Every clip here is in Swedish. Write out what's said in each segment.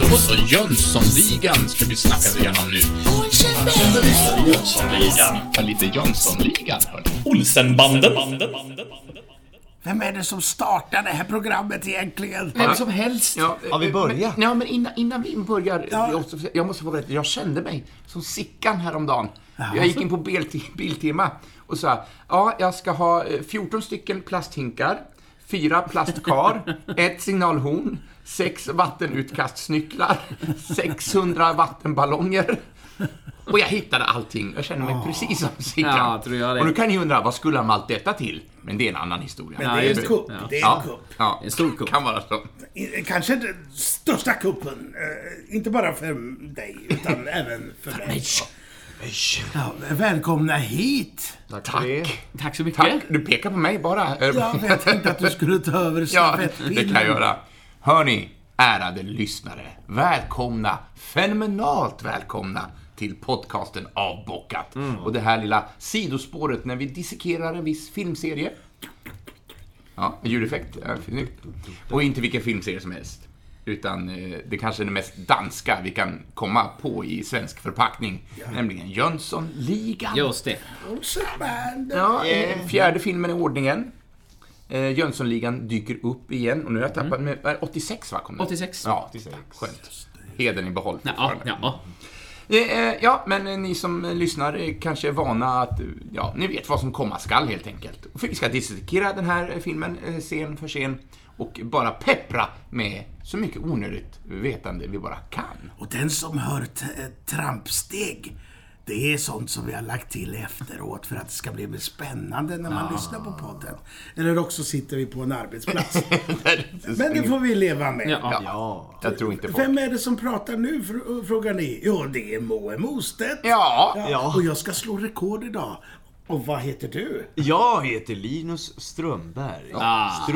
Då så, Jönssonligan ska vi snacka igenom nu. Jönssonligan. Ja, lite Jönssonligan, hörni. Olsenbanden. Vem är det som startar det här programmet egentligen? Vem som helst. Ja, Ja, vi börjar. Men, ja, men innan, innan vi börjar, Ja. jag, måste, jag måste få berätta. Jag kände mig som Sickan häromdagen. Jag gick in på Biltema och sa, ja, jag ska ha eh, 14 stycken plasthinkar, fyra plastkar, ett signalhorn, sex vattenutkastsnycklar, 600 vattenballonger. Och jag hittade allting. Jag kände mig precis som Sickan. Ja, tror jag det. Och nu kan ni undra, vad skulle han med allt detta till? Men det är en annan historia. Men det är en det. kupp. Ja. Det är en Ja, kupp. ja. En stor kupp. Kan vara så. Kanske den största kuppen. Eh, inte bara för dig, utan även för mig. Ja, välkomna hit. Tack. Tack så mycket. Tack. Du pekar på mig bara. Ja, jag tänkte att du skulle ta över Ja, stafettpinnen. det kan jag göra. Hörni, ärade lyssnare. Välkomna, fenomenalt välkomna till podcasten Avbockat. Och det här lilla sidospåret när vi dissekerar en viss filmserie. Ja, ljudeffekt. Ja. Och inte vilken filmserie som helst. Utan eh, det kanske är det mest danska vi kan komma på i svensk förpackning. Nämligen Jönssonligan. Just det. Ja, eh, fjärde filmen i ordningen. Eh, Jönssonligan dyker upp igen och nu har jag tappat med, eh, 86 va? Kom den? 86. Ja, 86. Skönt. Heden i behåll Ja, ja. Eh, eh, ja, men eh, ni som lyssnar kanske är vana att, ja, ni vet vad som komma skall helt enkelt. För vi ska dissekera den här filmen scen för scen och bara peppra med så mycket onödigt vetande vi bara kan. Och den som hör t- trampsteg, det är sånt som vi har lagt till efteråt för att det ska bli mer spännande när man lyssnar på podden. Eller också sitter vi på en arbetsplats. Men det får vi leva med. Ja. Ja, jag tror inte på Vem är det som pratar nu, fr- frågar ni? Jo, det är Moe Mostedt. Ja, Ja. Och jag ska slå rekord idag. Och vad heter du? Jag heter Linus Strömberg. Ah, på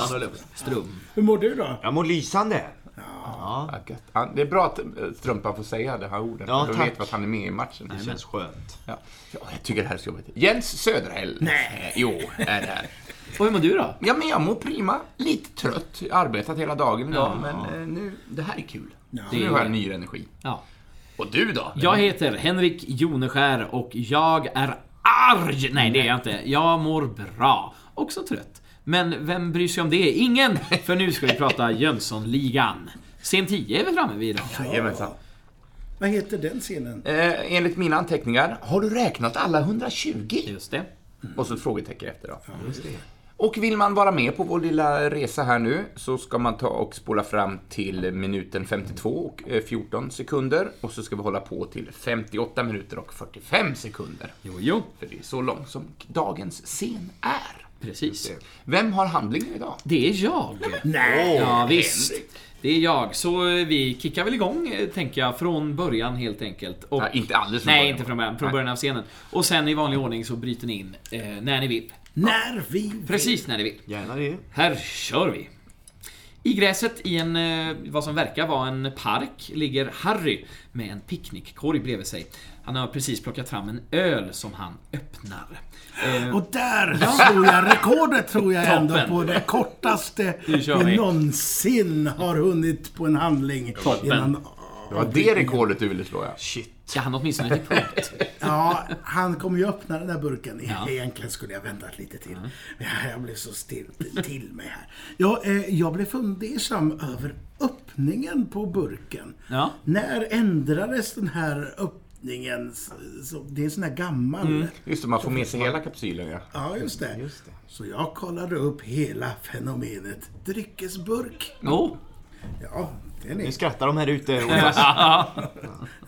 att säga. Strum. Hur mår du då? Jag mår lysande. Ja, gött. Ja, det är bra att eh, Strumpan får säga det här orden. Ja, då tack. vet vi att han är med i matchen. Det känns skönt. Ja. ja, jag tycker det här är så jobbigt. Jens Söderhäll. Nej. Eh, Jo, är det här. Och hur mår du då? Ja, men jag mår prima. Lite trött. Jag har arbetat hela dagen idag, men eh, nu, det här är kul. Nu har jag ny energi. Ja. Och du då? Jag heter Henrik Joneskär och jag är arg! Nej, det är jag inte. Jag mår bra. Också trött. Men vem bryr sig om det? Ingen! För nu ska vi prata Jönssonligan. Scen 10 är vi framme vid idag. Jajamensan. Vad heter den scenen? Eh, enligt mina anteckningar, har du räknat alla 120? Just det. Och så ett frågetecken efter då. Och vill man vara med på vår lilla resa här nu så ska man ta och spola fram till minuten 52 och eh, 14 sekunder och så ska vi hålla på till 58 minuter och 45 sekunder. Jo, jo. För det är så långt som dagens scen är. Precis. Vem har handlingen idag? Det är jag. Nej! Ja, visst. Det är jag. Så eh, vi kickar väl igång, eh, tänker jag, från början helt enkelt. Och, Ja, inte alldeles från Nej, början. inte från början. Från början av scenen. Och sen i vanlig ordning så bryter ni in eh, när ni vill. När vi vill. Precis när ni vill. Gärna det. Här kör vi! I gräset i en, eh, vad som verkar vara en park, ligger Harry med en picknickkorg bredvid sig. Han har precis plockat fram en öl som han öppnar. Eh, Och där slog jag rekordet tror jag ändå på det kortaste vi. någonsin har hunnit på en handling. Toppen. Innan, Det var det rekordet du ville slå, ja. Shit. ja, han åtminstone till punkt. ja, han kommer ju öppna den där burken. Ja. Egentligen skulle jag väntat lite till. Men jag blev så still till mig här. Jag, eh, jag blev fundersam över öppningen på burken. Ja. När ändrades den här öppningen? Så, det är en sån här gammal... Just det, man får med sig hela kapsylen, ja. Ja, just det. Så jag kollade upp hela fenomenet dryckesburk. Oh. Ja, den Nu är... skrattar de här ute. Och...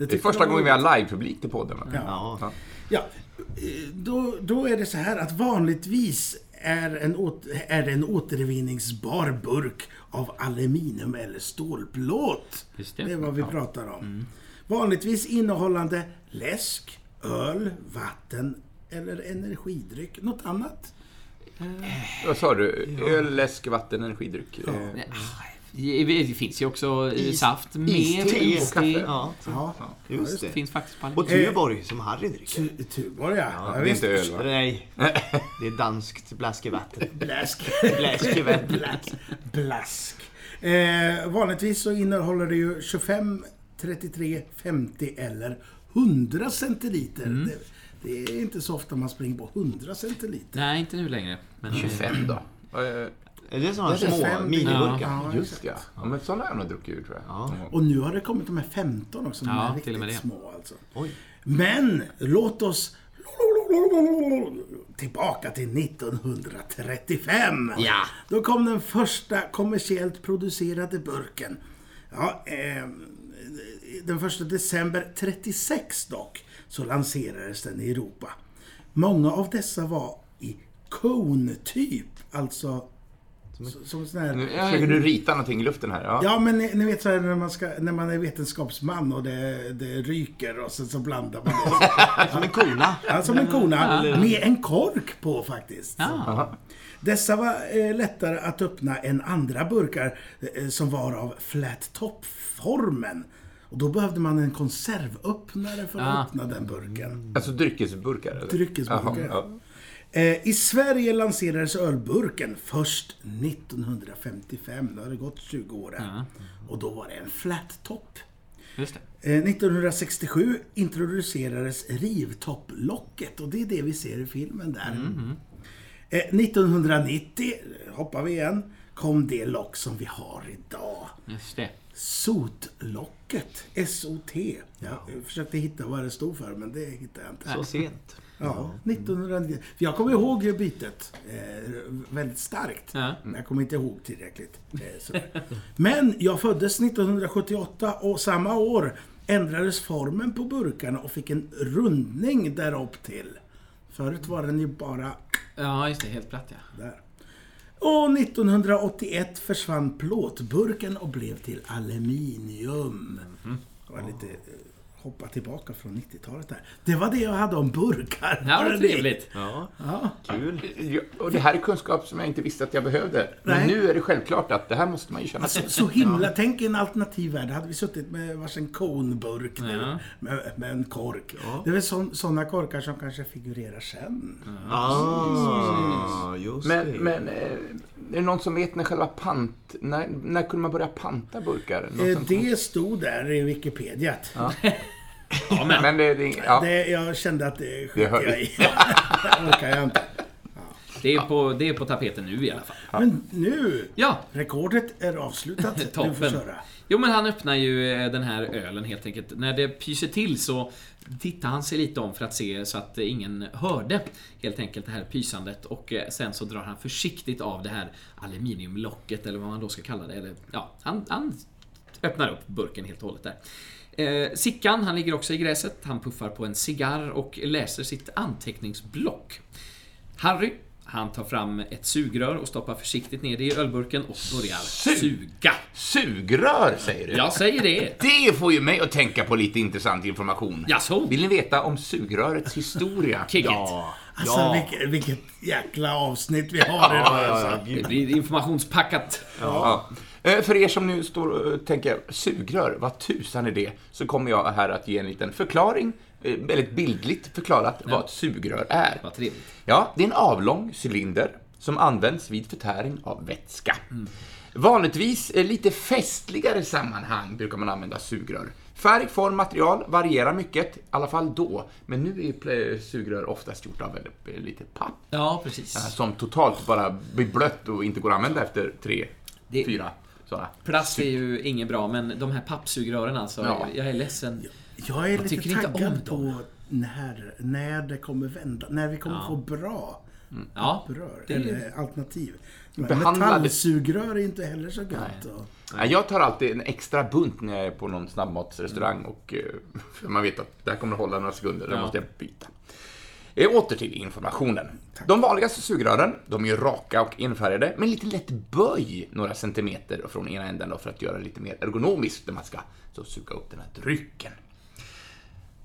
Det är första gången vi har live-publik till podden, va? Ja. Ja, eh, då, då är det så här att vanligtvis är, en åt, är det en återvinningsbar burk av aluminium eller stålplåt. Just det. det är vad vi pratar om. Vanligtvis innehållande läsk, öl, vatten eller energidryck. Något annat? Vad sa du? Öl, läsk, vatten, energidryck? Eh, Nej, Det finns ju också eh, saft med iste iste. och kaffe. Ja, Ja, just Det det. finns faktiskt på Och Almedalen. Tuborg som Harry dricker. Tu- Tuborg, ja. ja Det är inte öl, va? Nej, det är danskt bläskevatten. Bläsk. Bläskevatten. Blask. Blask. Eh, vanligtvis så innehåller det ju 25, 33, 50 eller 100 centiliter. Mm. Det, det är inte så ofta man springer på 100 centiliter. Nej, inte nu längre. Men, 25 då? Är det sådana Det är små miniburkar? Ja, Just ja. ja. Men sådana har jag nog druckit ur tror jag. Ja. Och nu har det kommit de här 15 också, de Ja, till riktigt med det. små alltså. Oj. Men låt oss tillbaka till 1935. Ja. Då kom den första kommersiellt producerade burken. Ja, eh, den första december 36 dock, så lanserades den i Europa. Många av dessa var i cone-typ, alltså som, som sån här... Nu försöker du rita någonting i luften här? Ja. Ja, men ni, ni vet så här när man, ska, när man är vetenskapsman och det, det ryker och sen så blandar man det. Som en kona. Ja, som en kona. Med en kork på faktiskt. ja. Dessa var eh, lättare att öppna än andra burkar eh, som var av flat top-formen. Och då behövde man en konservöppnare för att öppna den burken. Alltså dryckesburkar? Eller? Dryckesburkar. Jaha, ja. Eh, I Sverige lanserades ölburken först 1955. Då har det gått 20 år här. Och då var det en flat top. Just det. Eh, 1967 introducerades rivtopplocket och det är det vi ser i filmen där. Eh, 1990, hoppar vi igen, kom det lock som vi har idag. Just det. Sotlocket, S-O-T. Jag försökte hitta vad det stod för men det hittade jag inte. Så sent. Ja, 1990. För jag kommer ihåg bytet eh, väldigt starkt. Ja. Men jag kommer inte ihåg tillräckligt. Eh. Men jag föddes 1978 och samma år ändrades formen på burkarna och fick en rundning därupp till. Förut var den ju bara Ja, just det. Helt platt ja. där. Och 1981 försvann plåtburken och blev till aluminium. Det var lite eh, hoppa tillbaka från 90-talet där. Det var det jag hade om burkar. Ja, Var vad det det? trevligt. Ja, Ja. kul. Ja, Och det här är kunskap som jag inte visste att jag behövde. Men Nej. nu är det självklart att det här måste man ju känna till. Alltså, så himla, tänk en alternativ värld. Hade vi suttit med varsin konburk Ja. med, med en kork. Det är väl sådana korkar som kanske figurerar sen. Ah, just Men, det. men eh, är det någon som vet när själva pant... När, när kunde man börja panta burkar? Någon Eh, Det stod där i Wikipedia. Ja, men. Men det, det, ja. Det, jag kände att det hör- jag i. det orkar jag inte. Det är, på, det är på tapeten nu i alla fall. Men nu, Ja, rekordet är avslutat. Du får toppen. köra. Jo, men han öppnar ju eh, den här ölen helt enkelt. När det pyser till så tittar han sig lite om för att se så att ingen hörde helt enkelt det här pysandet. Och eh, sen så drar han försiktigt av det här aluminiumlocket eller vad man då ska kalla det. Eller, ja, han, han öppnar upp burken helt och hållet där. Eh, Sickan, han ligger också i gräset. Han puffar på en cigarr och läser sitt anteckningsblock. Harry, han tar fram ett sugrör och stoppar försiktigt ner det i ölburken och börjar suga. Sugrör, säger du? Jag säger det. Det får ju mig att tänka på lite intressant information. Jaså? Vill ni veta om sugrörets historia? Kick it. Ja. Alltså ja. vilket, vilket jäkla avsnitt vi har Ja, idag. ja, Alltså. ja, Det blir informationspackat. Ja. Eh, För er som nu står och tänker, sugrör, vad tusan är det? Så kommer jag här att ge en liten förklaring, eh, väldigt bildligt förklarat, vad ett sugrör är. Vad trevligt. Ja, det är en avlång cylinder som används vid förtäring av vätska. Vanligtvis i lite festligare sammanhang brukar man använda sugrör. Färg, form, material varierar mycket, i alla fall då. Men nu är ju sugrör oftast gjort av väldigt- lite papp. Ja, precis. Som totalt bara blir blött och inte går att använda efter tre, Det- fyra sådana. Plast är ju inget bra, men de här pappsugrören alltså. Ja. Jag är ledsen. Jag är lite tycker inte om taggad på när, när det kommer vända. När vi kommer Ja. få bra Ja, rör, det är eller alternativ. Men Behandlade- Metallsugrör är inte heller så gött. Och, Ja, jag tar alltid en extra bunt när jag är på någon snabbmatsrestaurang och eh, för man vet att det här kommer att hålla några sekunder, då Ja. måste jag byta. Eh, åter till informationen. De vanligaste sugrören, de är ju raka och enfärgade, med lite lätt böj några centimeter från ena änden då, för att göra det lite mer ergonomiskt när man ska så, suga upp den här drycken.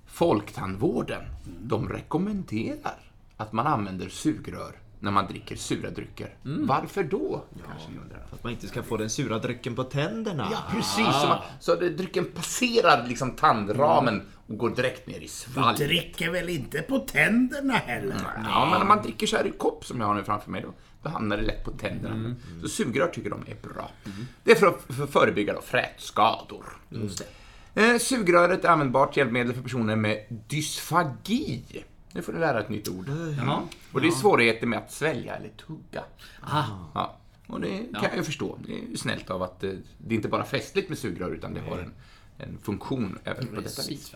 Folktandvården, de rekommenderar att man använder sugrör när man dricker sura drycker. Varför då? Kanske ni undrar. För att man inte ska få den sura drycken på tänderna. Ja, precis. Så, man, så drycken passerar liksom tandramen och går direkt ner i Du svalget. dricker väl inte på tänderna heller? Ja, men om man dricker så här i kopp som jag har nu framför mig då, då hamnar det lätt på tänderna. Mm. Så sugrör tycker de är bra. Det är för att för att förebygga då frätskador. Eh, sugröret är användbart hjälpmedel för personer med dysfagi. Nu får ni lära ett nytt ord. Jaha. Och det är svårigheter med att svälja eller tugga. Ah. Ja. Och det kan jag ju förstå. Det är ju snällt av att eh, det är inte bara festligt med sugrör utan det har en, en funktion även på detta vis.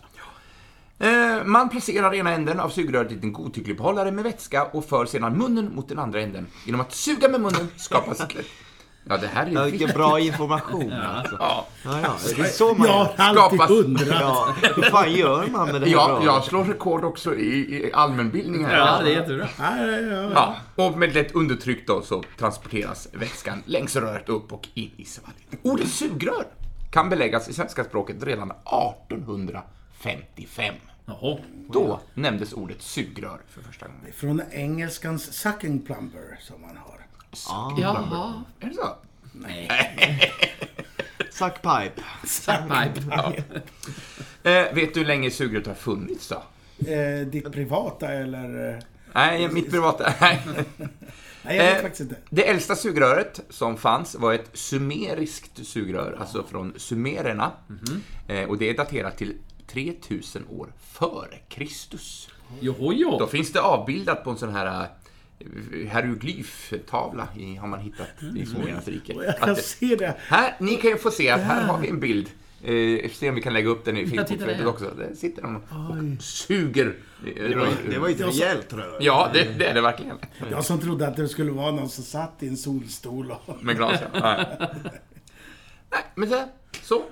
Eh, Man placerar ena änden av sugröret i en godtycklig behållare med vätska och för sedan munnen mot den andra änden. Genom att suga med munnen skapas ett. Ja, det här är Ja, ju vilken bra information alltså. Ja, Ja, ja. Det är så man har alltid Skapas- undrat. Ja, hur fan gör man med det här ja, bra? jag slår rekord också i, i allmänbildning här. Ja, det är jättebra. Ja, ja, ja. Ja, och med lätt undertryck då så transporteras vätskan längs röret upp och in i svalget. Ordet sugrör kan beläggas i svenska språket redan 1855. Jaha. Då nämndes ordet sugrör för första gången. Från engelskans sucking plumber som man har. Jaha. Är det så? Nej. Suckpipe. Suckpipe. Ja. Eh, vet du hur länge sugröret har funnits då? Eh, ditt privata eller? eh, Nej, mitt privata... Nej. Nej, jag vet Eh, faktiskt inte. Det äldsta sugröret som fanns var ett sumeriskt sugrör, alltså från sumererna. Eh, och det är daterat till 3000 år före Kristus. Joho, jo. Då finns det avbildat på en sån här eh, hieroglyftavla har man hittat i Sumerernas rike. Och jag kan Att se det. här, ni kan ju få se att här har vi en bild. Eh, se om vi kan lägga upp den i Facebookflödet också. Där sitter de och suger. Det var, det var ju ett rejält rör. Ja, det, det är det verkligen. Jag som trodde att det skulle vara någon som satt i en solstol och... Med glas, ja. Nej. Nej, men så, så.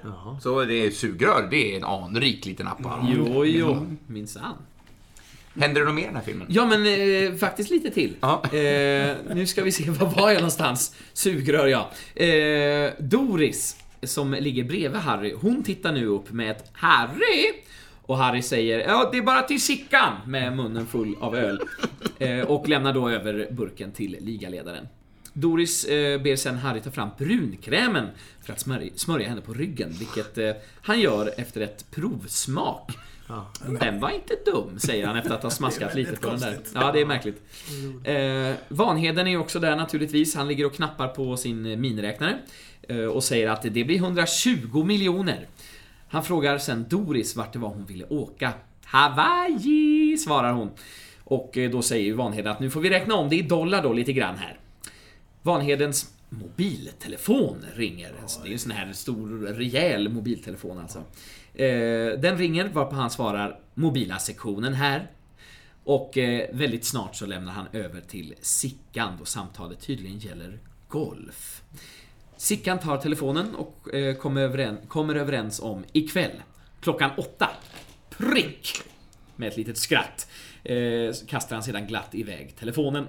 Så det är sugrör, det är en anrik liten apparat. Jo, jo. Minsann. Händer det något mer i den här filmen? Ja, men eh, faktiskt lite till. Eh, nu ska vi se, var var jag någonstans? Sugrör, ja. Eh, Doris, som ligger bredvid Harry, hon tittar nu upp med ett Harry! Och Harry säger ja, det är bara till Sickan med munnen full av öl. Eh, och lämnar då över burken till ligaledaren. Doris eh, ber sen Harry ta fram brunkrämen för att smörja, smörja henne på ryggen, vilket eh, han gör efter ett provsmak. Den var inte dum, säger han efter att ha smaskat lite på den där. Ja, det är märkligt. Eh, Vanheden är också där naturligtvis. Han ligger och knappar på sin miniräknare eh, och säger att det blir 120 miljoner. Han frågar sen Doris vart det var hon ville åka. Hawaii, svarar hon. Och eh, då säger ju Vanheden att nu får vi räkna om det i dollar då lite grann här. Vanhedens mobiltelefon ringer. Alltså, det är en sån här stor, rejäl mobiltelefon alltså. Eh, den ringer varpå han svarar mobila sektionen här. Och eh, väldigt snart så lämnar han över till Sickan då samtalet tydligen gäller golf. Sickan tar telefonen och eh, kommer, överens, kommer överens om ikväll klockan åtta. Prick! Med ett litet skratt eh, kastar han sedan glatt iväg telefonen.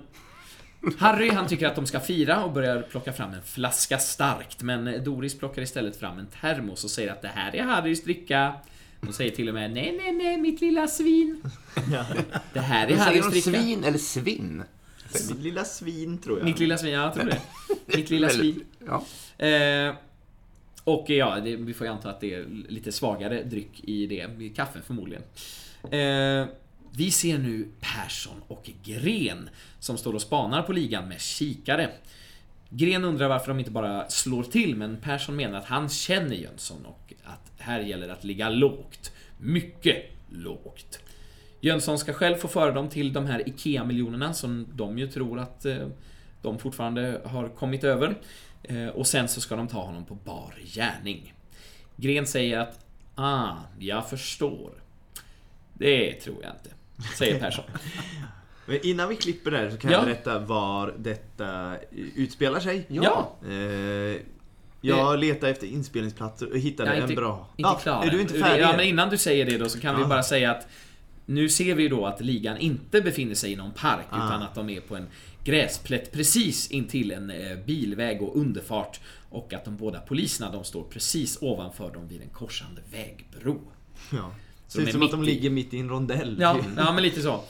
Harry han tycker att de ska fira och börjar plocka fram en flaska starkt men Doris plockar istället fram en termos och säger att det här är Harrys dricka. Hon säger till och med nej, nej, nej, mitt lilla svin. Det här är Säger Harrys dricka. svin eller svinn? Mitt lilla svin tror jag. Mitt lilla svin, ja, jag tror det. Mitt lilla svin. Ja. Eh, och ja, det, vi får ju anta att det är lite svagare dryck i det. i Kaffe förmodligen. Eh, vi ser nu Persson och Gren som står och spanar på ligan med kikare. Gren undrar varför de inte bara slår till, men Persson menar att han känner Jönsson och att här gäller det att ligga lågt. Mycket lågt. Jönsson ska själv få föra dem till de här IKEA-miljonerna som de ju tror att eh, de fortfarande har kommit över. Eh, och sen så ska de ta honom på bar gärning. Gren säger att Ah, jag förstår. Det tror jag inte, säger Persson. Men innan vi klipper där så kan Ja. jag berätta var detta utspelar sig. Ja. Eh, jag letade efter inspelningsplatser och hittade Jag är en inte, bra. inte Ja, klar Är du inte färdig? Ja, men innan du säger det då så kan vi Ja. bara säga att nu ser vi då att ligan inte befinner sig i någon park Ah. utan att de är på en gräsplätt precis intill en eh, bilväg och underfart och att de båda poliserna de står precis ovanför dem vid en korsande vägbro. Ja. Så Ser ut är som att de mitt i- ligger mitt i en rondell. Ja, ja men lite så.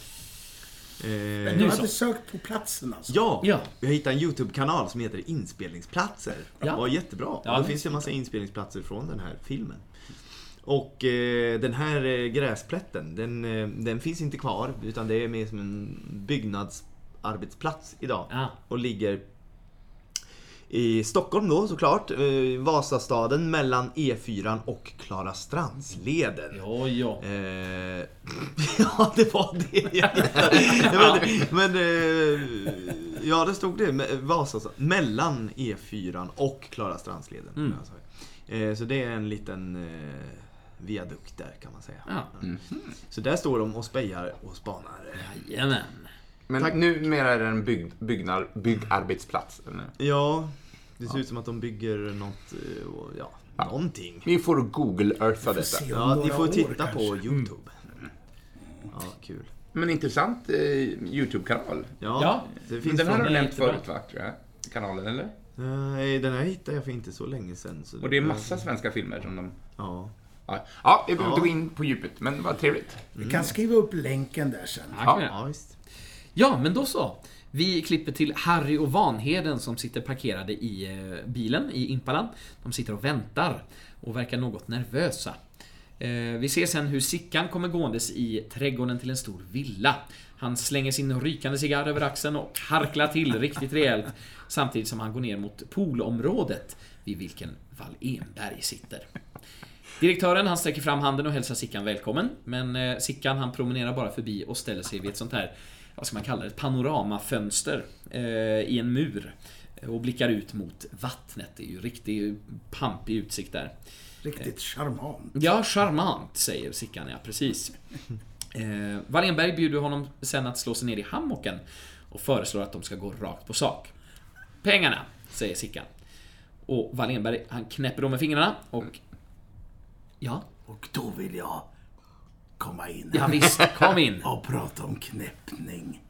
Eh, Men du hade sökt på platsen alltså? Ja, Ja. jag hittade en YouTube-kanal som heter Inspelningsplatser. Ja. Det var jättebra. Ja, det finns ju en massa inspelningsplatser från den här filmen. Och eh, den här eh, gräsplätten, den, eh, den finns inte kvar. Utan det är mer som en byggnadsarbetsplats idag. Ja. Och ligger i Stockholm då såklart. Eh, Vasastaden mellan E4 och Klarastrandsleden. Ja, ja. Eh, ja, det var det jag hittade. Men, men eh, ja, det stod det. med Vasa, mellan E4 och Klarastrandsleden. Mm. Eh, så det är en liten eh, viadukt där kan man säga. Ja. Så där står de och spejar och spanar. Jajamän. Men numera är det en bygg, byggnad, byggarbetsplats. eller? Ja, det ser ut som att de bygger något, eh, och- ja, någonting. Vi får Google-eartha detta. Ja, ni får år titta på kanske. YouTube. Ja, kul. Men intressant eh, YouTube-kanal. Ja, Ja, det finns den har från- du nämnt förut va, tror jag? Kanalen, eller? Nej, den här hittade jag för inte så länge sedan. Så Och det är massa svenska filmer som de... Ja. Ja, ja vi behöver Ja. inte gå in på djupet, men vad trevligt. Vi kan skriva upp länken där sen. Ja. Ja, visst. Ja, men då så. Vi klipper till Harry och Vanheden som sitter parkerade i eh, bilen i Impalan. De sitter och väntar och verkar något nervösa. Eh, vi ser sen hur Sickan kommer gåendes i trädgården till en stor villa. Han slänger sin rykande cigarr över axeln och harklar till riktigt rejält samtidigt som han går ner mot poolområdet vid vilken Wall-Enberg sitter. Direktören han sträcker fram handen och hälsar Sickan välkommen, men eh, Sickan han promenerar bara förbi och ställer sig vid ett sånt här, vad ska man kalla det, ett panoramafönster eh, i en mur. eh, Och blickar ut mot vattnet. Det är ju riktigt pampig utsikt där. Riktigt charmant. Ja, charmant, säger Sickan, ja precis. Eh, Wallenberg bjuder honom sen att slå sig ner i hammocken och föreslår att de ska gå rakt på sak. Pengarna, säger Sickan. Och Wallenberg, han knäpper dem med fingrarna och... Ja? Och då vill jag komma in Ja, visst, kom in. och prata om knäppning.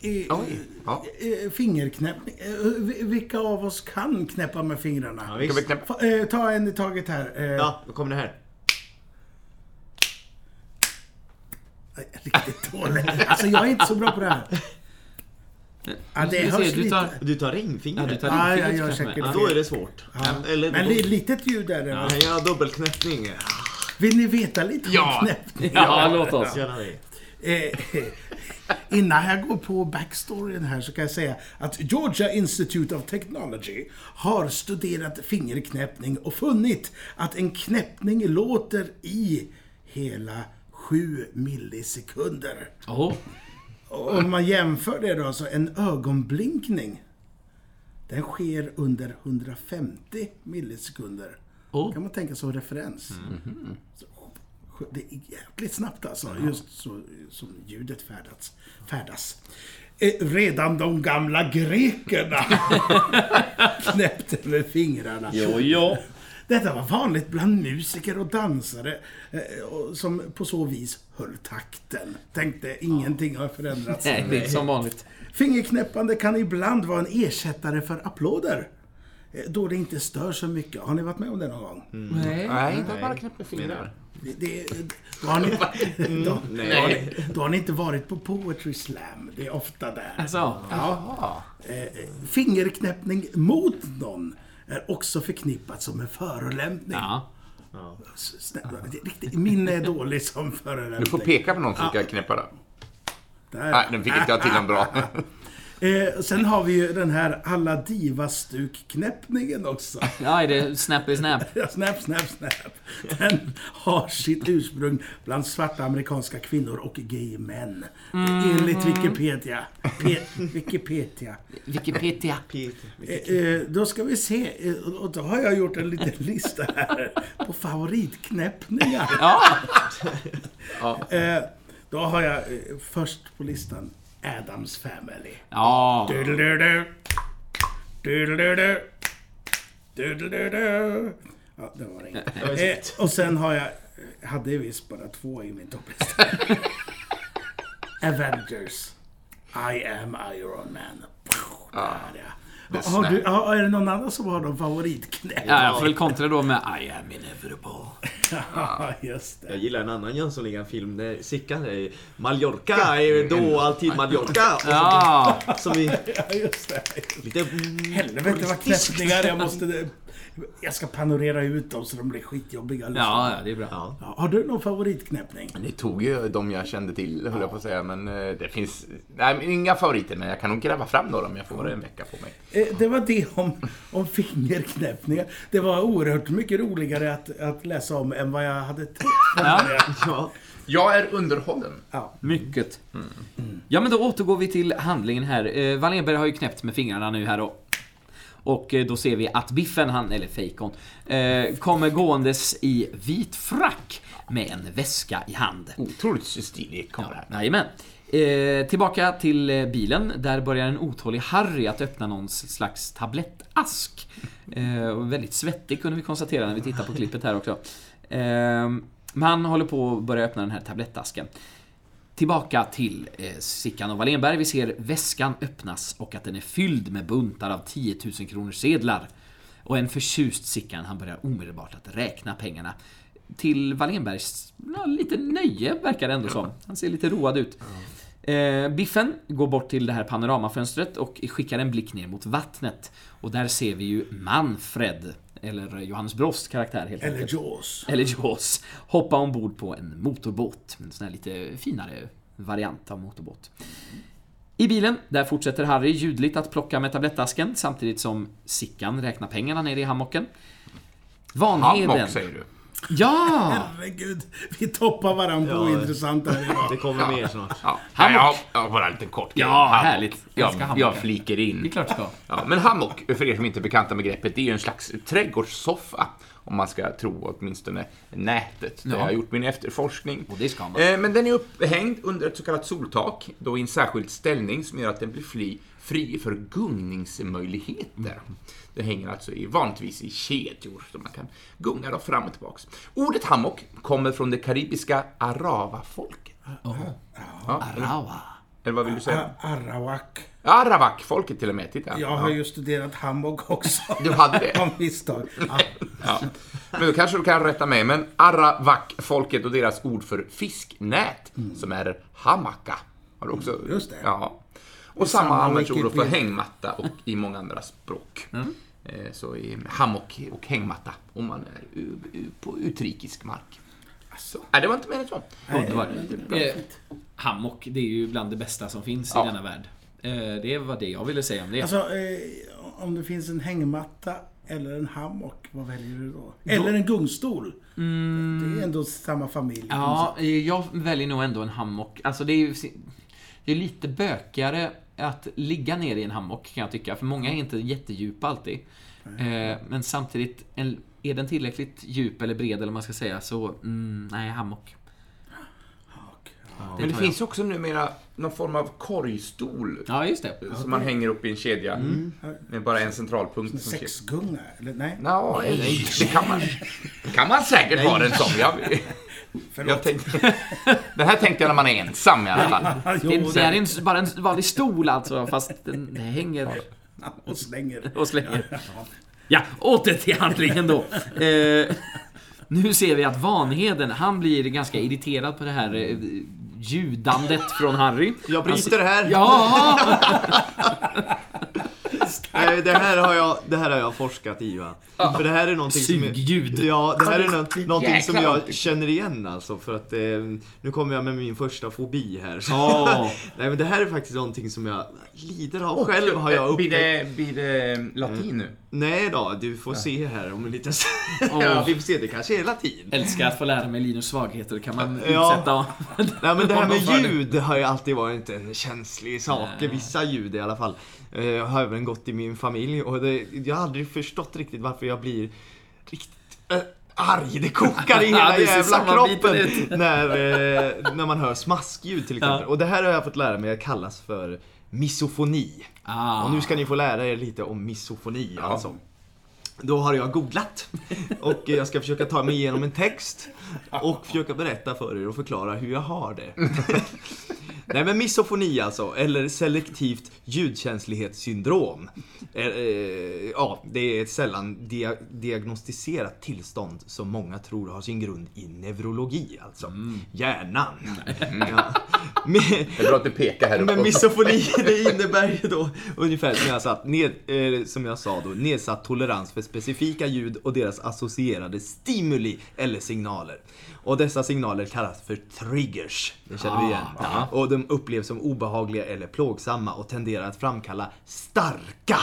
Eh, Oj, ja. eh, Fingerknäppning. Eh, vi- Vilka av oss kan knäppa med fingrarna? Ja, Ska vi visst. knäppa? Fa- eh, Ta en i taget här. Eh, Ja, då kommer det här. Riktigt dåligt. Alltså jag är inte så bra på det här. Ja, det hörs du tar- lite. Du tar ringfingret. Ja, du tar Ja, ringfingret jag gör kanske säkert med. Då är det svårt. Ja. Eller Men li- litet ljud är det. va? Ja, dubbelknäppning. Vill ni veta lite Ja. om knäppning? Ja, låt oss. Gärna det. Eh, Innan jag går på backstoryn här så kan jag säga att Georgia Institute of Technology har studerat fingerknäppning och funnit att en knäppning låter i hela 7 millisekunder. Åh, Och om man jämför det då, så en ögonblinkning den sker under 150 millisekunder. Åh. kan man tänka som referens. Så, det är jävligt snabbt alltså, just så som ljudet färdats, färdas. Eh, Redan de gamla grekerna knäppte med fingrarna. jo, jo. Detta var vanligt bland musiker och dansare eh, som på så vis höll takten. Tänkte ingenting har förändrats. Nej, det är som vanligt. Fingerknäppande kan ibland vara en ersättare för applåder. Eh, Då det inte stör så mycket. Har ni varit med om det någon gång? Nej. Nej, inte bara knäppa fingrar. Det, det, då, har ni, då, Nej. då har ni inte varit på Poetry Slam. Det är ofta där. Alltså, Jaha. Eh, fingerknäppning mot någon är också förknippat som en förolämpning. ja. Är riktigt, min är dålig som förolämpning. Du får peka på någon som ska knäppa då. Där. Nej, den fick inte jag till en bra. Eh, sen har vi ju den här alla divastuk-knäppningen också. Ja, är det snappy snap? Ja, snap, snap, snap. Den har sitt ursprung bland svarta amerikanska kvinnor och gay män. Enligt Wikipedia. Pe Wikipedia. Wikipedia. Eh, eh, då ska vi se. Eh, och då har jag gjort en liten lista här på favoritknäppningar. Ja. Eh, då har jag eh, först på listan Adams Family. Ja. Doodle-doo-doo. Doodle-doo-doo. Doodle-doo-doo. Ja, det var inget. Eh, och sen har jag, hade visst bara två i min topplista. Avengers. I am Iron Man. Där ja. Har du, har, är det någon annan som har någon favoritknäpp? Ja, jag får väl kontra då med I am inevitable. Ja, just Jag det. gillar en annan Jönssonligan-film där Sickan är Mallorca är då alltid Mallorca. Ja, som vi, Ja, just det. lite... Helvete vad knäppningar jag måste... Jag ska panorera ut dem så de blir skitjobbiga. liksom. ja, ja, det är bra. Ja. Ja, Har du någon favoritknäppning? Ni tog ju de jag kände till, höll jag på att säga. Men eh, det finns... Nej, inga favoriter, men jag kan nog gräva fram några om jag får en vecka på mig. Eh, Det var det om, om fingerknäppningar. Det var oerhört mycket roligare att, att läsa om än vad jag hade tänkt. Ja. Ja. Jag är underhållen. Ja. Mycket. Ja, men då återgår vi till handlingen här. Eh, Wallenberg har ju knäppt med fingrarna nu här och och eh, då ser vi att Biffen, han, eller Fejkon, eh, kommer gåendes i vit frack med en väska i hand. Otroligt stilig kamera. här. Jajamän. Eh, tillbaka till eh, bilen. Där börjar en otålig Harry att öppna någon slags tablettask. Eh, väldigt svettig kunde vi konstatera när vi tittar på klippet här också. Eh, men han håller på att börja öppna den här tablettasken. Tillbaka till eh, Sickan och Wallenberg. Vi ser väskan öppnas och att den är fylld med buntar av 10 000 kronors sedlar. Och en förtjust Sickan, han börjar omedelbart att räkna pengarna. Till Wallenbergs ja, lite nöje, verkar det ändå som. Han ser lite road ut. Eh, Biffen går bort till det här panoramafönstret och skickar en blick ner mot vattnet. Och där ser vi ju Manfred, eller Johannes Brost karaktär helt Eller enkelt. Jaws. Eller Jaws. Hoppa ombord på en motorbåt. En sån här lite finare variant av motorbåt. I bilen, där fortsätter Harry ljudligt att plocka med tablettasken samtidigt som Sickan räknar pengarna nere i hammocken. Vanheden. Hammock säger du. Ja! Herregud, vi toppar varandra på Ja. idag. Det kommer mer snart. Ja, Hammock. Nej, jag, har, jag har bara en liten kort grej. Ja, Hammock. härligt. Jag Jag, fliker in. Det är klart ska. Ja, men hammock, för er som inte är bekanta med begreppet, det är ju en slags trädgårdssoffa. Om man ska tro åtminstone nätet, där Ja. jag har gjort min efterforskning. Och det ska man. Eh, Men den är upphängd under ett så kallat soltak, då i en särskild ställning som gör att den blir fri, fri för gungningsmöjligheter. Det hänger alltså i, vanligtvis i kedjor, så man kan gunga då fram och tillbaks. Ordet hammock kommer från det karibiska arava-folket. Ja, eller, Rawa. eller vad vill du säga? Arawak. Arawak-folket till och med, titta. Jag har ju studerat hammock också. Du hade det? Av misstag. Ja. Ja. Men då kanske du kan rätta mig. Men Arawak-folket och deras ord för fisknät, som är hamaka. Har du också? Mm. Just det. Ja. Och samma samma används ord för hängmatta och i många andra språk. Mm. Eh, Så i hammock och hängmatta om man är på utrikisk mark. Så. Nej, det var inte mer än så. Eh, hammock, det är ju bland det bästa som finns Ja. i denna värld. Eh, det var det jag ville säga om det. Alltså, om det finns en hängmatta eller en hammock, vad väljer du då? Eller en gungstol. Det är ändå samma familj. Mm. Ja, jag väljer nog ändå en hammock. Alltså det är ju det är lite bökigare att ligga ner i en hammock kan jag tycka. För många är inte jättedjupa alltid. Eh, Men samtidigt, en- är den tillräckligt djup eller bred eller man ska säga så, mm, nej, hammock. Hammock. Men det tar finns också numera någon form av korgstol. Ja, just det. Som man hänger upp i en kedja. Mm. Med bara en centralpunkt. som. Sexgunga, eller nej? Nå, nej, det kan man, kan man säkert ha den som. Jag, jag Förlåt. tänkte, den här tänkte jag när man är ensam i alla fall. Jo, Det, det är en, bara en vanlig stol alltså, fast den hänger och slänger. och slänger. Ja, åter till handlingen då. Eh, nu ser vi att Vanheden, han blir ganska irriterad på det här eh, ljudandet från Harry. Jag Han bryter här. Ja! Nej, det här har jag, det här har jag forskat i va. För det här är någonting som... Sugljud. Ja, det här är nå- någonting som jag känner igen alltså. För att eh, nu kommer jag med min första fobi här. Åh. Nej men det här är faktiskt någonting som jag lider av själv har jag Blir upptäckt. det, blir det latin nu? Nej då, du får se här om en liten ja, Vi får se, det kanske är latin. Älskar att få lära mig Linus svagheter, kan man Ja. utsätta Nej men det här med ljud har ju alltid varit en känslig sak. Vissa ljud i alla fall. eh, har även gått i min familj och det, jag har aldrig förstått riktigt varför jag blir riktigt äh, arg. Det kokar i Ja, hela jävla kroppen när, eh, när man hör smaskljud till exempel. Ja. Och det här har jag fått lära mig kallas för misofoni. Ah. Och nu ska ni få lära er lite om misofoni alltså. Då har jag googlat och jag ska försöka ta mig igenom en text och försöka berätta för er och förklara hur jag har det. Nej men misofoni alltså, eller selektivt ljudkänslighetssyndrom. Eh, eh, ja, det är ett sällan dia diagnostiserat tillstånd som många tror har sin grund i neurologi, alltså. Hjärnan. Ja. Men, Det är bra att du pekar här uppe. men misofoni, det innebär ju då ungefär som jag, satt, ned, eh, som jag sa då, nedsatt tolerans för specifika ljud och deras associerade stimuli eller signaler. Och dessa signaler kallas för triggers. Det känner vi igen. Och de upplevs som obehagliga eller plågsamma och tenderar att framkalla starka,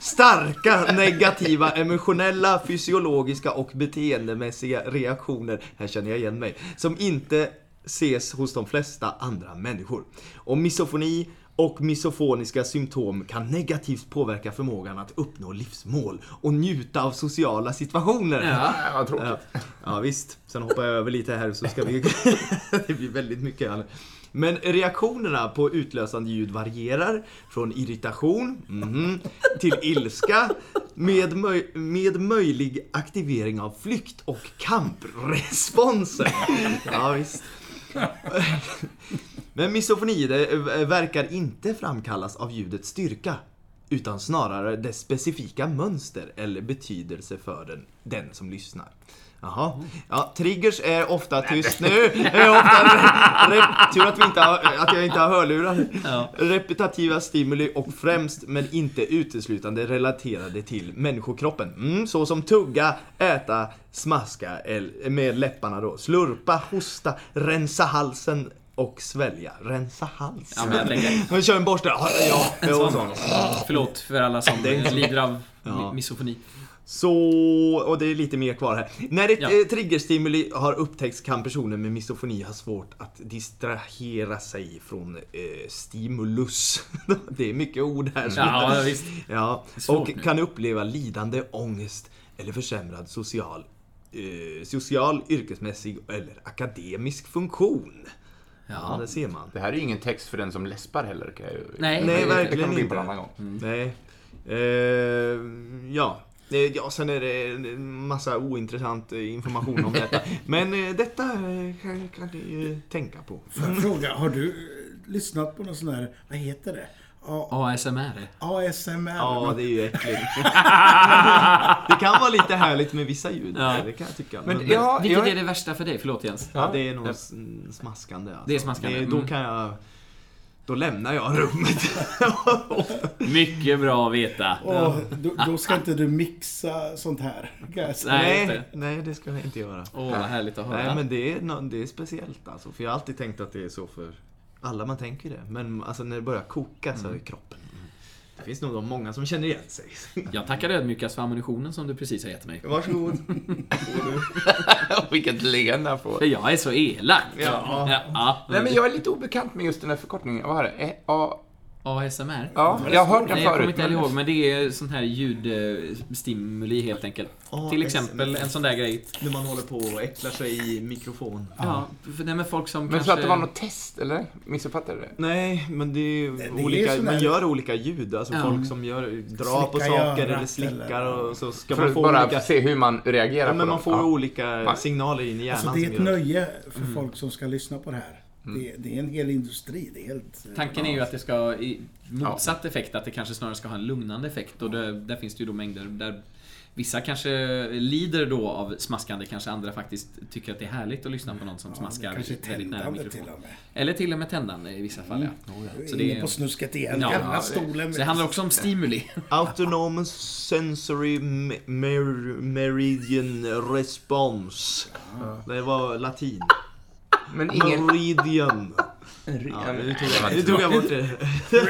starka negativa emotionella, fysiologiska och beteendemässiga reaktioner. Här känner jag igen mig. Som inte ses hos de flesta andra människor. Och misofoni och misofoniska symptom kan negativt påverka förmågan att uppnå livsmål och njuta av sociala situationer. Ja. Vad tråkigt. Ja, ja visst. Sen hoppar jag över lite här så ska vi... det blir väldigt mycket här. Men reaktionerna på utlösande ljud varierar från irritation mhm, till ilska med, möj- med möjlig aktivering av flykt och kampresponser. Ja, visst. Men misofoni det eh, verkar inte framkallas av ljudets styrka utan snarare dess specifika mönster eller betydelse för den, den som lyssnar. Jaha. Ja, triggers är ofta tyst nu. Är ofta re, tur att, vi inte har, att jag inte har hörlurar. Ja. Repetitiva stimuli och främst, men inte uteslutande relaterade till människokroppen. Mm, så som tugga, äta, smaska med läpparna då. Slurpa, hosta, rensa halsen och svälja. Rensa halsen. Ja, men kör en borste. Ja, ja. Förlåt för alla som lider av Ja. mi- misofoni. Så, och det är lite mer kvar här. När ett Ja. eh, triggerstimuli har upptäckts kan personer med misofoni ha svårt att distrahera sig från eh, stimulus. det är mycket ord här. Ja, visst. Ja, och nu. kan uppleva lidande, ångest eller försämrad social, eh, social, yrkesmässig eller akademisk funktion. Ja, Ja. det ser man. Det här är ju ingen text för den som läspar heller. Kan jag. Nej. Nej, det, det verkligen kan vi in på inte. en annan gång. Nej. Eh, ja. Eh, Ja, sen är det en massa ointressant eh, information om detta. Men eh, detta kan, kan ni ju tänka på. Fråga, har du lyssnat på någon sån här, vad heter det? A- ASMR. ASMR? Ja, det är ju äckligt. det kan vara lite härligt med vissa ljud. Ja. Det kan jag tycka. Men Men, ja, Vilket jag, är det värsta för dig? Förlåt Jens. ja, det är nog smaskande. Alltså. Det är smaskande, då mm. kan jag... Då lämnar jag rummet. Mycket bra att veta. Och då, då ska inte du mixa sånt här. Nej, nej, det. nej, det ska jag inte göra. Åh, vad härligt att höra. Nej, men det är, det är speciellt alltså. För jag har alltid tänkt att det är så för alla man tänker det. Men alltså när det börjar koka så är kroppen... Det finns nog de många som känner igen sig. Jag tackar ödmjukast för ammunitionen som du precis har gett mig. Varsågod. vilket leende han får. Jag är så elak. Ja. Ja, ja. Nej, men jag är lite obekant med just den här förkortningen. Vad var det? Eh, A- ASMR? Ja, jag har hört den Nej, jag kommer förut. inte heller ihåg, men det är sån här ljudstimuli helt enkelt. Till exempel en sån där grej. När man håller på och äcklar sig i mikrofon. Ja, för det med folk som Men kanske... så att det var något test, eller? Missuppfattade jag det? Nej, men det är, Det- det är olika, sån man gör olika ljud. Alltså Ja. folk som gör, drar på saker eller slickar eller- och så ska För man få bara olika... se hur man reagerar Ja, på men dem. man får Ja. olika signaler in i hjärnan Alltså det är ett nöje för folk som ska lyssna på det här. Det, det är en hel industri. Det är helt... Tanken är ju att det ska i motsatt effekt, att det kanske snarare ska ha en lugnande effekt. Och det, där finns det ju då mängder där vissa kanske lider då av smaskande, kanske andra faktiskt tycker att det är härligt att lyssna på någon som Ja, smaskar väldigt nära mikrofonen. till och med. Eller till och med tändande i vissa fall, ja. Så Så det det Inne är- på snusket igen. Ja, Gamla ja, stolen. Så det handlar också om stimuli. Autonomous Sensory me- mer- Meridian Response. Det var latin. Men ingen... Meridian. Ja, nu tog jag, nu tog jag bort det. Lät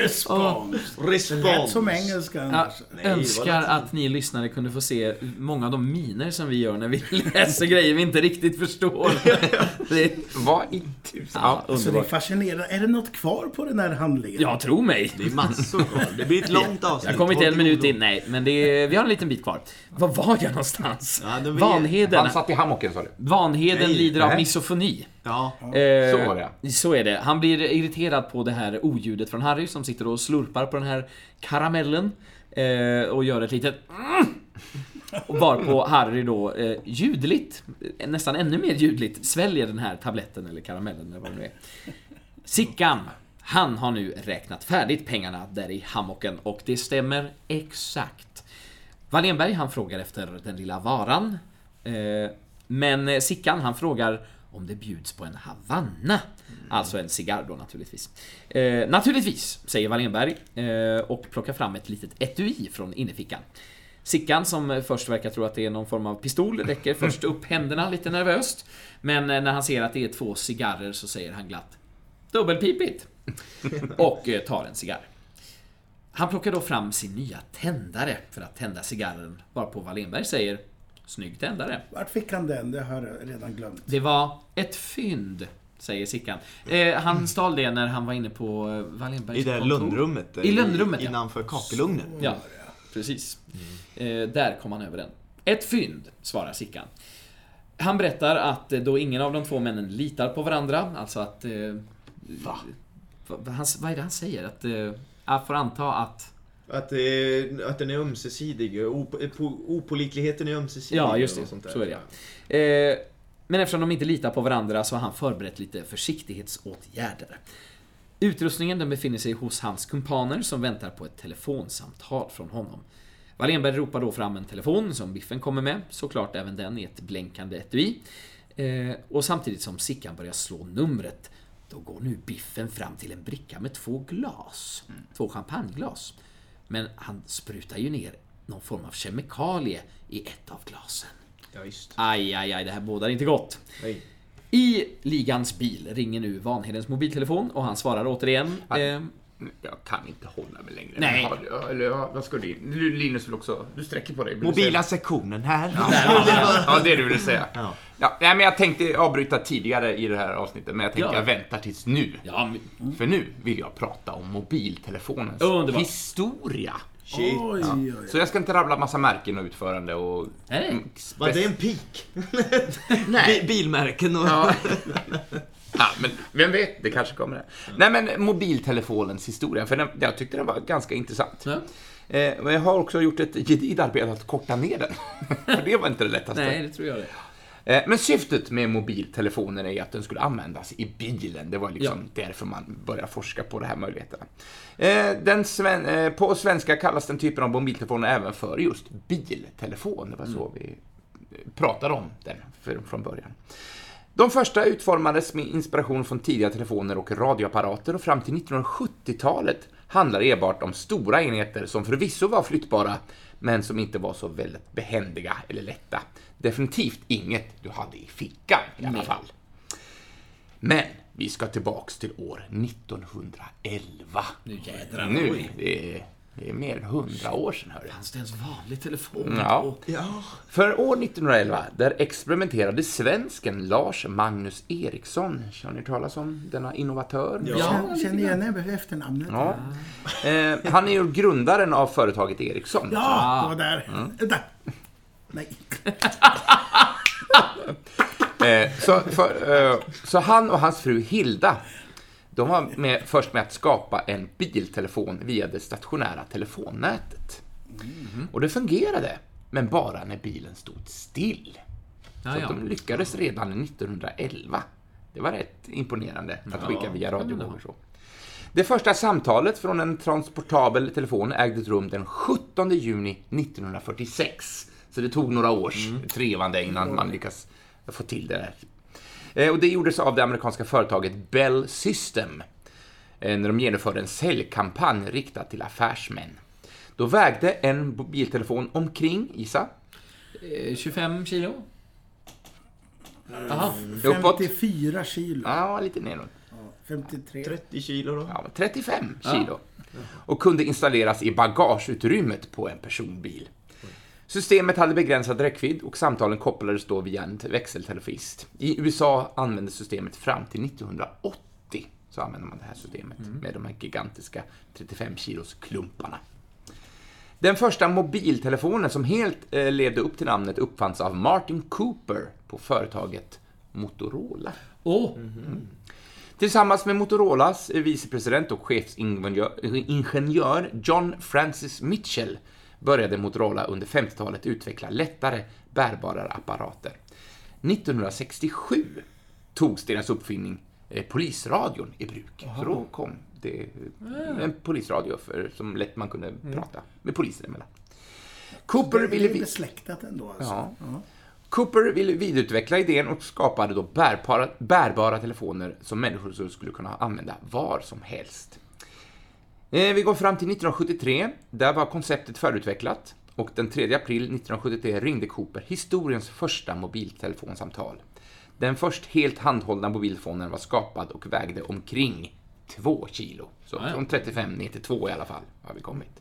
Respons. som engelska Jag annars. Var önskar att ni lyssnare kunde få se många av de miner som vi gör när vi läser grejer vi inte riktigt förstår. Det, Vad i tusan? Ja. Så det är fascinerande. Är det något kvar på den här handlingen? Ja, tro mig. Det är massor kvar. Det blir ett långt avsnitt. Jag kommer inte en minut in, nej. Men det är, vi har en liten bit kvar. Var var jag någonstans? Ja, Vanheden. Han satt i hammocken, sa du? Vanheden Nej, lider av misofoni. Ja. Eh, Så var det. Så är det. Han blir irriterad på det här oljudet från Harry som sitter och slurpar på den här karamellen. Eh, och gör ett litet mm. Och varpå Harry då eh, ljudligt, nästan ännu mer ljudligt, sväljer den här tabletten eller karamellen eller vad det nu är. Sickan! Han har nu räknat färdigt pengarna där i hammocken och det stämmer exakt. Wallenberg han frågar efter den lilla varan. Eh, men Sickan han frågar om det bjuds på en Havanna. Alltså en cigarr då naturligtvis. Eh, naturligtvis, säger Wallenberg eh, och plockar fram ett litet etui från innerfickan. Sickan, som först verkar tro att det är någon form av pistol, räcker först upp händerna lite nervöst. Men eh, när han ser att det är två cigarrer så säger han glatt Dubbelpipigt! Och eh, tar en cigarr. Han plockar då fram sin nya tändare för att tända cigarren, varpå Wallenberg säger Snygg tändare. Vart fick han den? Det har jag redan glömt. Det var ett fynd, säger Sickan. Eh, han stal det när han var inne på eh, Wallenbergs I det här kontor. lundrummet. I lundrummet, ja. Innanför kakelugnen. Ja, precis. Eh, där kom han över den. Ett fynd, svarar Sickan. Han berättar att eh, då ingen av de två männen litar på varandra, alltså att... Eh, Va? vad, han, vad är det han säger? Att... Eh, jag får anta att... Att, det, att den är ömsesidig. Op, po- opålitligheten är ömsesidig. Ja, just och det. sånt där. Så är det. Eh, men eftersom de inte litar på varandra så har han förberett lite försiktighetsåtgärder. Utrustningen den befinner sig hos hans kumpaner som väntar på ett telefonsamtal från honom. Wallenberg ropar då fram en telefon som Biffen kommer med, såklart även den i ett blänkande etui. Eh, och samtidigt som Sickan börjar slå numret, då går nu Biffen fram till en bricka med två glas. Två champagneglas. Men han sprutar ju ner någon form av kemikalie i ett av glasen. Ja, just. Aj, aj, aj, det här bådar inte gott. Nej. I ligans bil ringer nu Vanhedens mobiltelefon och han svarar återigen. Eh, Jag kan inte hålla mig längre. Nej. Har- Eller ja, vad ska du Linus vill också... Du sträcker på dig. Vill Mobila sektionen här. Ja, det är det du ville säga. Ja. Ja, nej, men jag tänkte avbryta tidigare i det här avsnittet, men jag tänkte Ja. jag väntar tills nu. ja, men- För nu vill jag prata om mobiltelefonens Underbart. historia. Shit. Oj, oj, Så jag ska inte rabbla massa märken och utförande och... Nej. Mm, Var det en pik? Bi- Bilmärken och... Ja. ja, men vem vet, det kanske kommer. Nej, men mobiltelefonens historia, för den, jag tyckte den var ganska intressant. Ja. Eh, men jag har också gjort ett gediget arbete att korta ner den. för det var inte det lättaste. Nej, det tror jag det. Eh, Men syftet med mobiltelefonen är att den skulle användas i bilen. Det var liksom därför man började forska på de här möjligheterna. Eh, Den sven- eh, på svenska kallas den typen av mobiltelefon även för just biltelefon. Det var så vi eh, pratade om den för, från början. De första utformades med inspiration från tidiga telefoner och radioapparater och fram till 1970-talet handlade enbart om stora enheter som förvisso var flyttbara, men som inte var så väldigt behändiga eller lätta. Definitivt inget du hade i fickan i alla fall. Men vi ska tillbaks till år 1911. Nu jädrar. Nu, det är, det är mer än 100 år sedan, hörru. Fanns det ens vanlig telefon? Ja. Ja. För år 1911, där experimenterade svensken Lars Magnus Eriksson. Har ni talas om denna innovatör? Jag känner, känner igen henne efternamnet. Ja. Eh, han är ju grundaren av företaget Ericsson. Ja, det var där. Där. Nej. Eh, så, för, eh, så han och hans fru Hilda, de var med, först med att skapa en biltelefon via det stationära telefonnätet. Och det fungerade, men bara när bilen stod still. Ja, Så ja. de lyckades redan 1911. Det var rätt imponerande att skicka via radiovågor så. Det första samtalet från en transportabel telefon ägde rum den 17 juni 1946. Så det tog några års trevande innan man lyckas få till det där. Eh, Och det gjordes av det amerikanska företaget Bell System eh, när de genomförde en säljkampanj riktad till affärsmän. Då vägde en mobiltelefon omkring, gissa, Eh, 25 kilo? Jaha. uppåt. 54 kilo. Ja, lite neråt. 53. 30 kilo då. Ja, 35 kilo. Och kunde installeras i bagageutrymmet på en personbil. Systemet hade begränsad räckvidd och samtalen kopplades då via en växeltelefist. I USA användes systemet fram till 1980. Så använde man det här systemet med de här gigantiska 35 kilos klumparna. Den första mobiltelefonen som helt eh, levde upp till namnet uppfanns av Martin Cooper på företaget Motorola. Åh! Tillsammans med Motorolas vicepresident och chefsingenjör ingenjör John Francis Mitchell började Motorola under 50-talet utveckla lättare, bärbara apparater. 1967 togs deras uppfinning eh, polisradion i bruk. Så då kom Det är en polisradio för, som lätt man kunde prata med poliser emellan. Cooper Det ville... är vi- besläktat ändå alltså. Ja. Cooper ville vidareutveckla idén och skapade då bärbara, bärbara telefoner som människor skulle kunna använda var som helst. Eh, Vi går fram till 1973. Där var konceptet förutvecklat och den 3 april 1973 ringde Cooper historiens första mobiltelefonsamtal. Den först helt handhållna mobiltelefonen var skapad och vägde omkring 2 kilo. Så Ja, ja. från 35 ner till 2 i alla fall har vi kommit.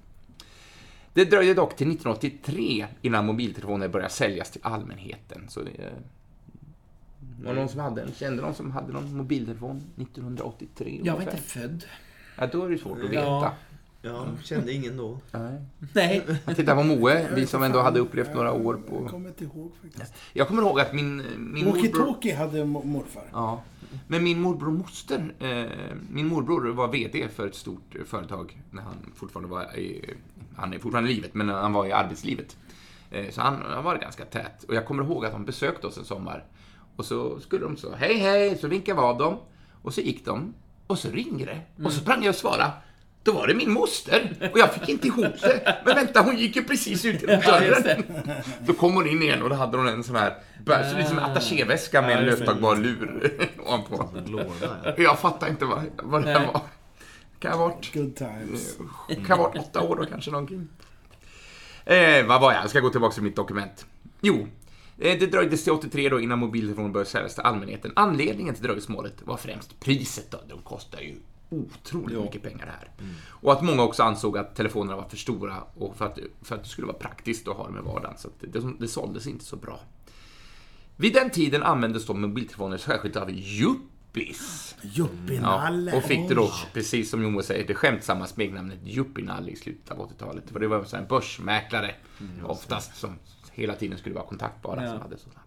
Det dröjde dock till 1983 innan mobiltelefoner började säljas till allmänheten. Så det eh, var någon som hade en, kände någon som hade någon mobiltelefon 1983 Jag var inte född. Ja, då är det svårt att veta. Ja. Ja, kände ingen då. Nej. Nej. Jag tittar på Moe, vi som ändå hade upplevt några år Jag på... kommer inte ihåg faktiskt. Jag kommer ihåg att min, min morbror... Walkie-talkie hade mo- morfar. Ja. Men min morbror och moster, eh, min morbror var VD för ett stort eh, företag när han fortfarande var i, han är fortfarande i livet, men när han var i arbetslivet. Eh, så han, han var ganska tät. Och jag kommer ihåg att de besökte oss en sommar. Och så skulle de så, hej hej, så vinkade vi av dem. Och så gick de, och så ringde det. Och så sprang jag och svarade. Då var det min moster och jag fick inte ihop det. Men vänta, hon gick ju precis ut genom dörren. Då kom hon in igen och då hade hon en sån här, bär- så det är som en attachéväska med en löstagbar lur ovanpå. Jag fattar inte vad, vad det här var. Kan ha varit, Good times. kan ha varit åtta år då kanske någonting. Eh, vad var jag? Jag ska gå tillbaka till mitt dokument. Jo, det dröjde till 83 då innan mobiltelefoner började säljas till allmänheten. Anledningen till dröjsmålet var främst priset då. De kostar ju otroligt mycket pengar det här. Och att många också ansåg att telefonerna var för stora och för att, för att det skulle vara praktiskt att ha dem i vardagen. Så det, det, såldes inte så bra. Vid den tiden användes då mobiltelefoner särskilt av yuppies. Ja, Juppinalle. och fick det då, precis som Jomo säger, det skämtsamma smeknamnet Yuppinalle i slutet av 80-talet. För det var en börsmäklare, oftast, som hela tiden skulle vara kontaktbara. Ja. Som hade sådana.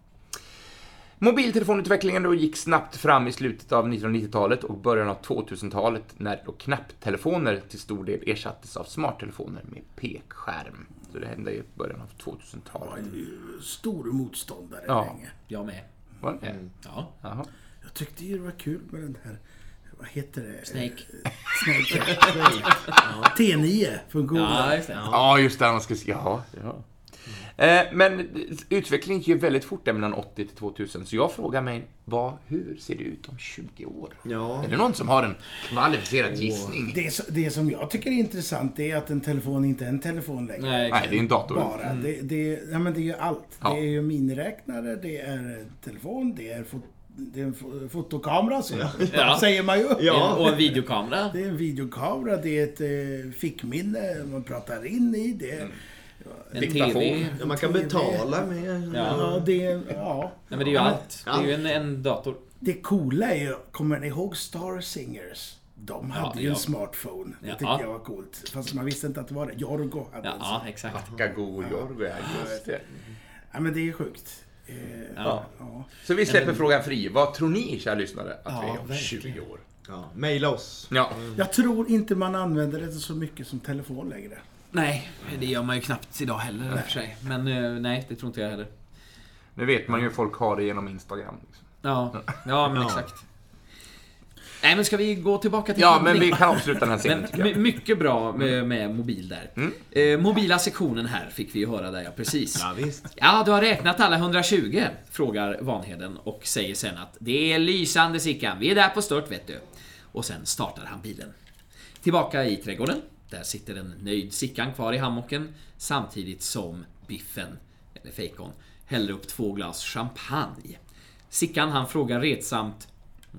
Mobiltelefonutvecklingen då gick snabbt fram i slutet av 1990-talet och början av 2000-talet när då knapptelefoner till stor del ersattes av smarttelefoner med pekskärm. Så det hände i början av 2000-talet. Stor motståndare Ja. länge. Jag med. Var det? Ja. Jaha. Jag tyckte ju det var kul med den här, vad heter det? Snake. Snake. T9 från Google. Ja, just det. Ja, just det. Man ska... Ja, ja. Eh, men utvecklingen gick ju väldigt fort där mellan 80 till 2000, så jag frågar mig, vad, hur ser det ut om 20 år? Ja. Är det någon som har en kvalificerad gissning? Det, det som jag tycker är intressant är att en telefon inte är en telefon längre. Nej, Nej, det är en dator. Bara. Det, det, ja, men det är ju allt. Ja. Det är ju miniräknare, det är telefon, det är, fot, det är en fo- fotokamera, så Ja. säger man ju. Ja. Och en videokamera. Det är en videokamera, det är ett eh, fickminne man pratar in i. Det är, En Diktafon. TV. Ja, man kan betala med... ja. det är, ja. Nej, men det är ju allt. Det är ju en, en dator. Det coola är ju, kommer ni ihåg Star Singers? De hade ju ja. en smartphone. Det Ja. tycker jag var coolt. Fast man visste inte att det var det. Jorgo hade en sån. Ja, exakt. Gago Jorgo, ja, just det. Ja, men det är sjukt. Eh, Ja. ja. Så vi släpper frågan fri. Vad tror ni, kära lyssnare, att Ja, vi är om verkligen. 20 år? Ja, maila oss. Ja, Jag tror inte man använder det så mycket som telefon längre. Nej, det gör man ju knappt idag heller och för sig. Men eh, nej, det tror inte jag heller. nu vet man ju hur folk har det genom Instagram. Liksom. Ja, ja men Ja. exakt. Nej, men ska vi gå tillbaka till Ja, men handling? vi kan avsluta den här scenen, Men tycker jag. my- mycket bra med, med mobil där. Mm. Eh, mobila sektionen här fick vi ju höra där, ja precis. Ja, visst. Ja, du har räknat alla 120, frågar Vanheden och säger sen att det är lysande Sickan, vi är där på stört vet du. Och sen startar han bilen. Tillbaka i trädgården. Där sitter en nöjd Sickan kvar i hammocken samtidigt som Biffen, eller Fejkon, häller upp två glas champagne. Sickan han frågar retsamt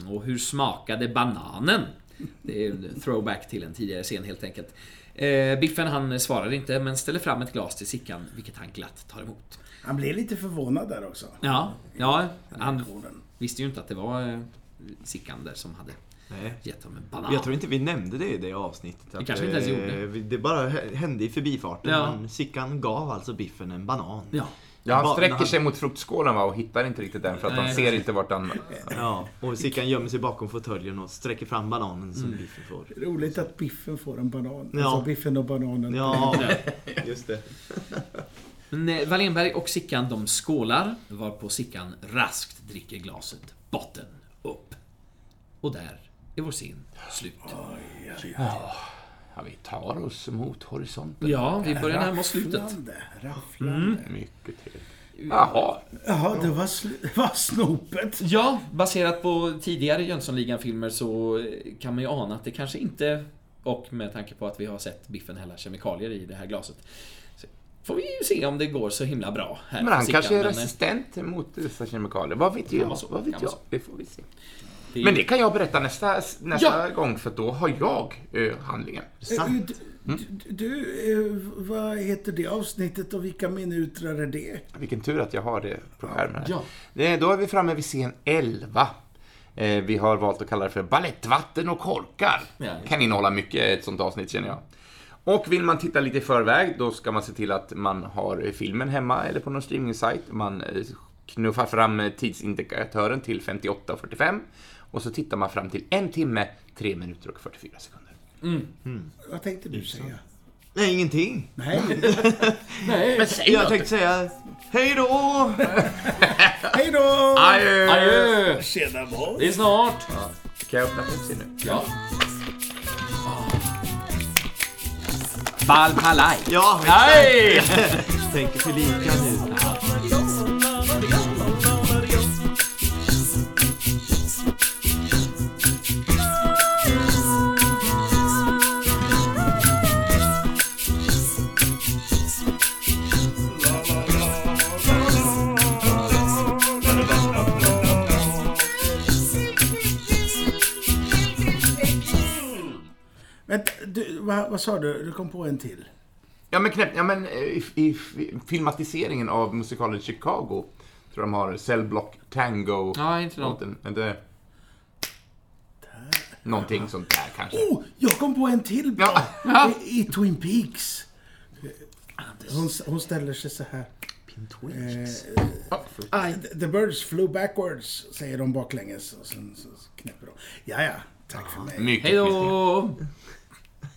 Och hur smakade bananen? Det är en throwback till en tidigare scen helt enkelt. Eh, Biffen han svarar inte men ställer fram ett glas till Sickan vilket han glatt tar emot. Han blev lite förvånad där också. Ja, ja han visste ju inte att det var eh, Sickan där som hade Nej. gett honom en banan. Jag tror inte vi nämnde det i det avsnittet. Att, kanske vi inte ens eh, gjorde. vi- Det bara hände i förbifarten. Ja. Men Sickan gav alltså Biffen en banan. Ja. Ja, han sträcker han- sig mot fruktskålen va, och hittar inte riktigt den för att han Nej, ser nej. inte vart han... Ja, och Sickan gömmer sig bakom fåtöljen och sträcker fram bananen Mm. som Biffen får. Roligt att Biffen får en banan. Ja. Alltså Biffen och bananen. Ja, just det. Men eh, Wallenberg och Sickan de skålar, varpå Sickan raskt dricker glaset botten upp. Och där är vår scen slut. Ja, vi tar oss mot horisonten. Ja, vi börjar närma oss slutet. Rafflande, rafflande. Mycket trevligt. Jaha. Jaha, det var, sl- var snopet. Ja, baserat på tidigare Jönssonligan-filmer så kan man ju ana att det kanske inte... Och med tanke på att vi har sett Biffen hälla kemikalier i det här glaset. Så får vi ju se om det går så himla bra här Men han kanske är resistent mot dessa kemikalier. Vad vet jag? så, Vad vet jag? Det får vi se. Det Men det kan jag berätta nästa, nästa Ja. gång, för då har jag eh, handlingen. Eh, Du, du, du eh, vad heter det avsnittet och vilka minuter är det? Vilken tur att jag har det på skärmen. Ja. Då är vi framme vid scen 11. Eh, Vi har valt att kalla det för Balettvatten och korkar. Ja, kan innehålla mycket ett sånt avsnitt känner jag. Och vill man titta lite i förväg, då ska man se till att man har filmen hemma eller på någon streamingsajt. Man knuffar fram tidsindikatören till 58.45 och så tittar man fram till en timme, 3 minuter och 44 sekunder. Vad tänkte du säga? Nej, ingenting. Nej, Nej, Men säg Jag något! tänkte säga hej då! hej då! Adjö! adjö! Tjena boss! Det är snart! Kan jag öppna Pepsi nu? Ja. Balpalaj! Ja, Nej! tänker för lika nu. Vad, vad sa du? Du kom på en till? Ja men knäppt, ja men eh, i, i, filmatiseringen av musikalen Chicago tror de har Cell Block Tango. Ja, inte något. Låten, Inte... Någonting sånt där kanske. Oh, jag kom på en till bra! Ja. I, I Twin Peaks. Hon, hon ställer sig så här. Förlåt. I, the birds flew backwards, säger de baklänges. Och sen så knäpper de. Ja, ja. Tack för mig. Hej då!